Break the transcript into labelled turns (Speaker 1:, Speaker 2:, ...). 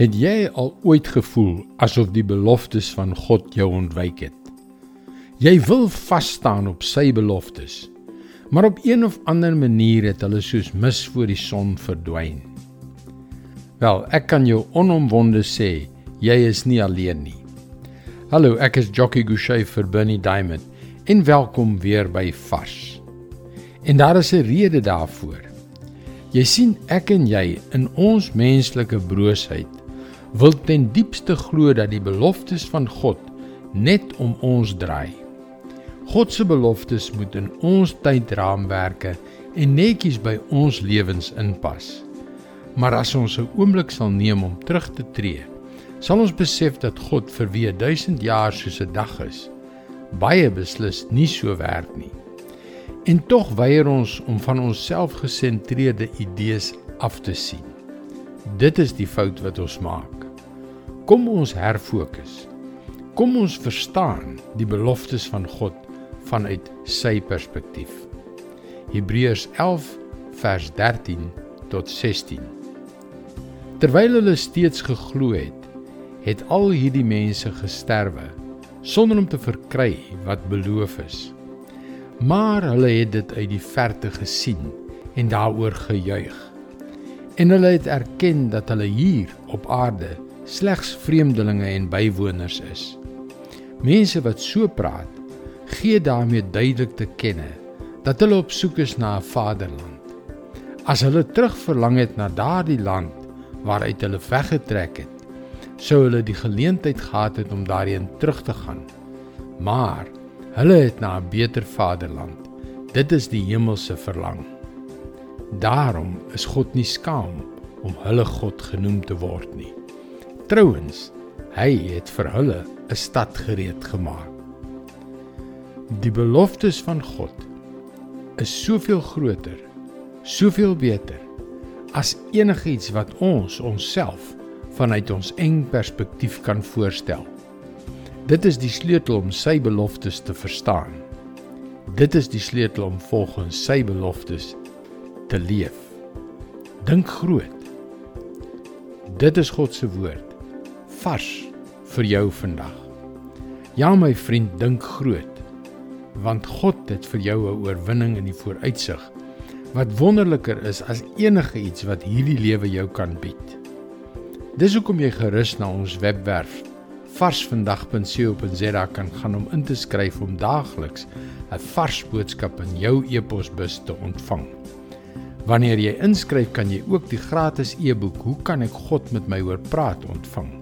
Speaker 1: Het jy al ooit gevoel asof die beloftes van God jou ontwyk het? Jy wil vas staan op sy beloftes, maar op een of ander manier het hulle soos mis voor die son verdwyn. Wel, ek kan jou onomwonde sê, jy is nie alleen nie. Hallo, ek is Jockey Gouchee vir Bernie Diamond en welkom weer by Vars. En daar is 'n rede daarvoor. Jy sien ek en jy in ons menslike broosheid wil ten diepste glo dat die beloftes van God net om ons draai. God se beloftes moet in ons tydraamwerke en netjies by ons lewens inpas. Maar as ons 'n oomblik sal neem om terug te tree, sal ons besef dat God vir wie 1000 jaar soos 'n dag is, baie beslis nie so werk nie. En tog weier ons om van ons selfgesentreerde idees af te sien. Dit is die fout wat ons maak. Kom ons herfokus. Kom ons verstaan die beloftes van God vanuit sy perspektief. Hebreërs 11 vers 13 tot 16. Terwyl hulle steeds geglo het, het al hierdie mense gesterwe sonder om te verkry wat beloof is. Maar hulle het dit uit die verte gesien en daaroor gejuig. En hulle het erken dat hulle hier op aarde slegs vreemdelinge en bywoners is. Mense wat so praat, gee daarmee duidelik te kenne dat hulle op soek is na 'n vaderland. As hulle terugverlang het na daardie land waaruit hulle weggetrek het, sou hulle die geleentheid gehad het om daarheen terug te gaan. Maar hulle het na 'n beter vaderland. Dit is die hemelse verlang. Daarom is God nie skaam om hulle God genoem te word nie. Trouwens, hy het vir hulle 'n stad gereed gemaak. Die beloftes van God is soveel groter, soveel beter as enigiets wat ons onsself vanuit ons eng perspektief kan voorstel. Dit is die sleutel om sy beloftes te verstaan. Dit is die sleutel om volgens sy beloftes te leef. Dink groot. Dit is God se woord vars vir jou vandag. Ja my vriend, dink groot want God het vir jou 'n oorwinning in die vooruitsig wat wonderliker is as enige iets wat hierdie lewe jou kan bied. Dis hoekom jy gerus na ons webwerf varsvandag.co.za kan gaan om in te skryf om daagliks 'n vars boodskap in jou e-posbus te ontvang. Wanneer jy inskryf, kan jy ook die gratis e-boek Hoe kan ek God met my hoor praat ontvang.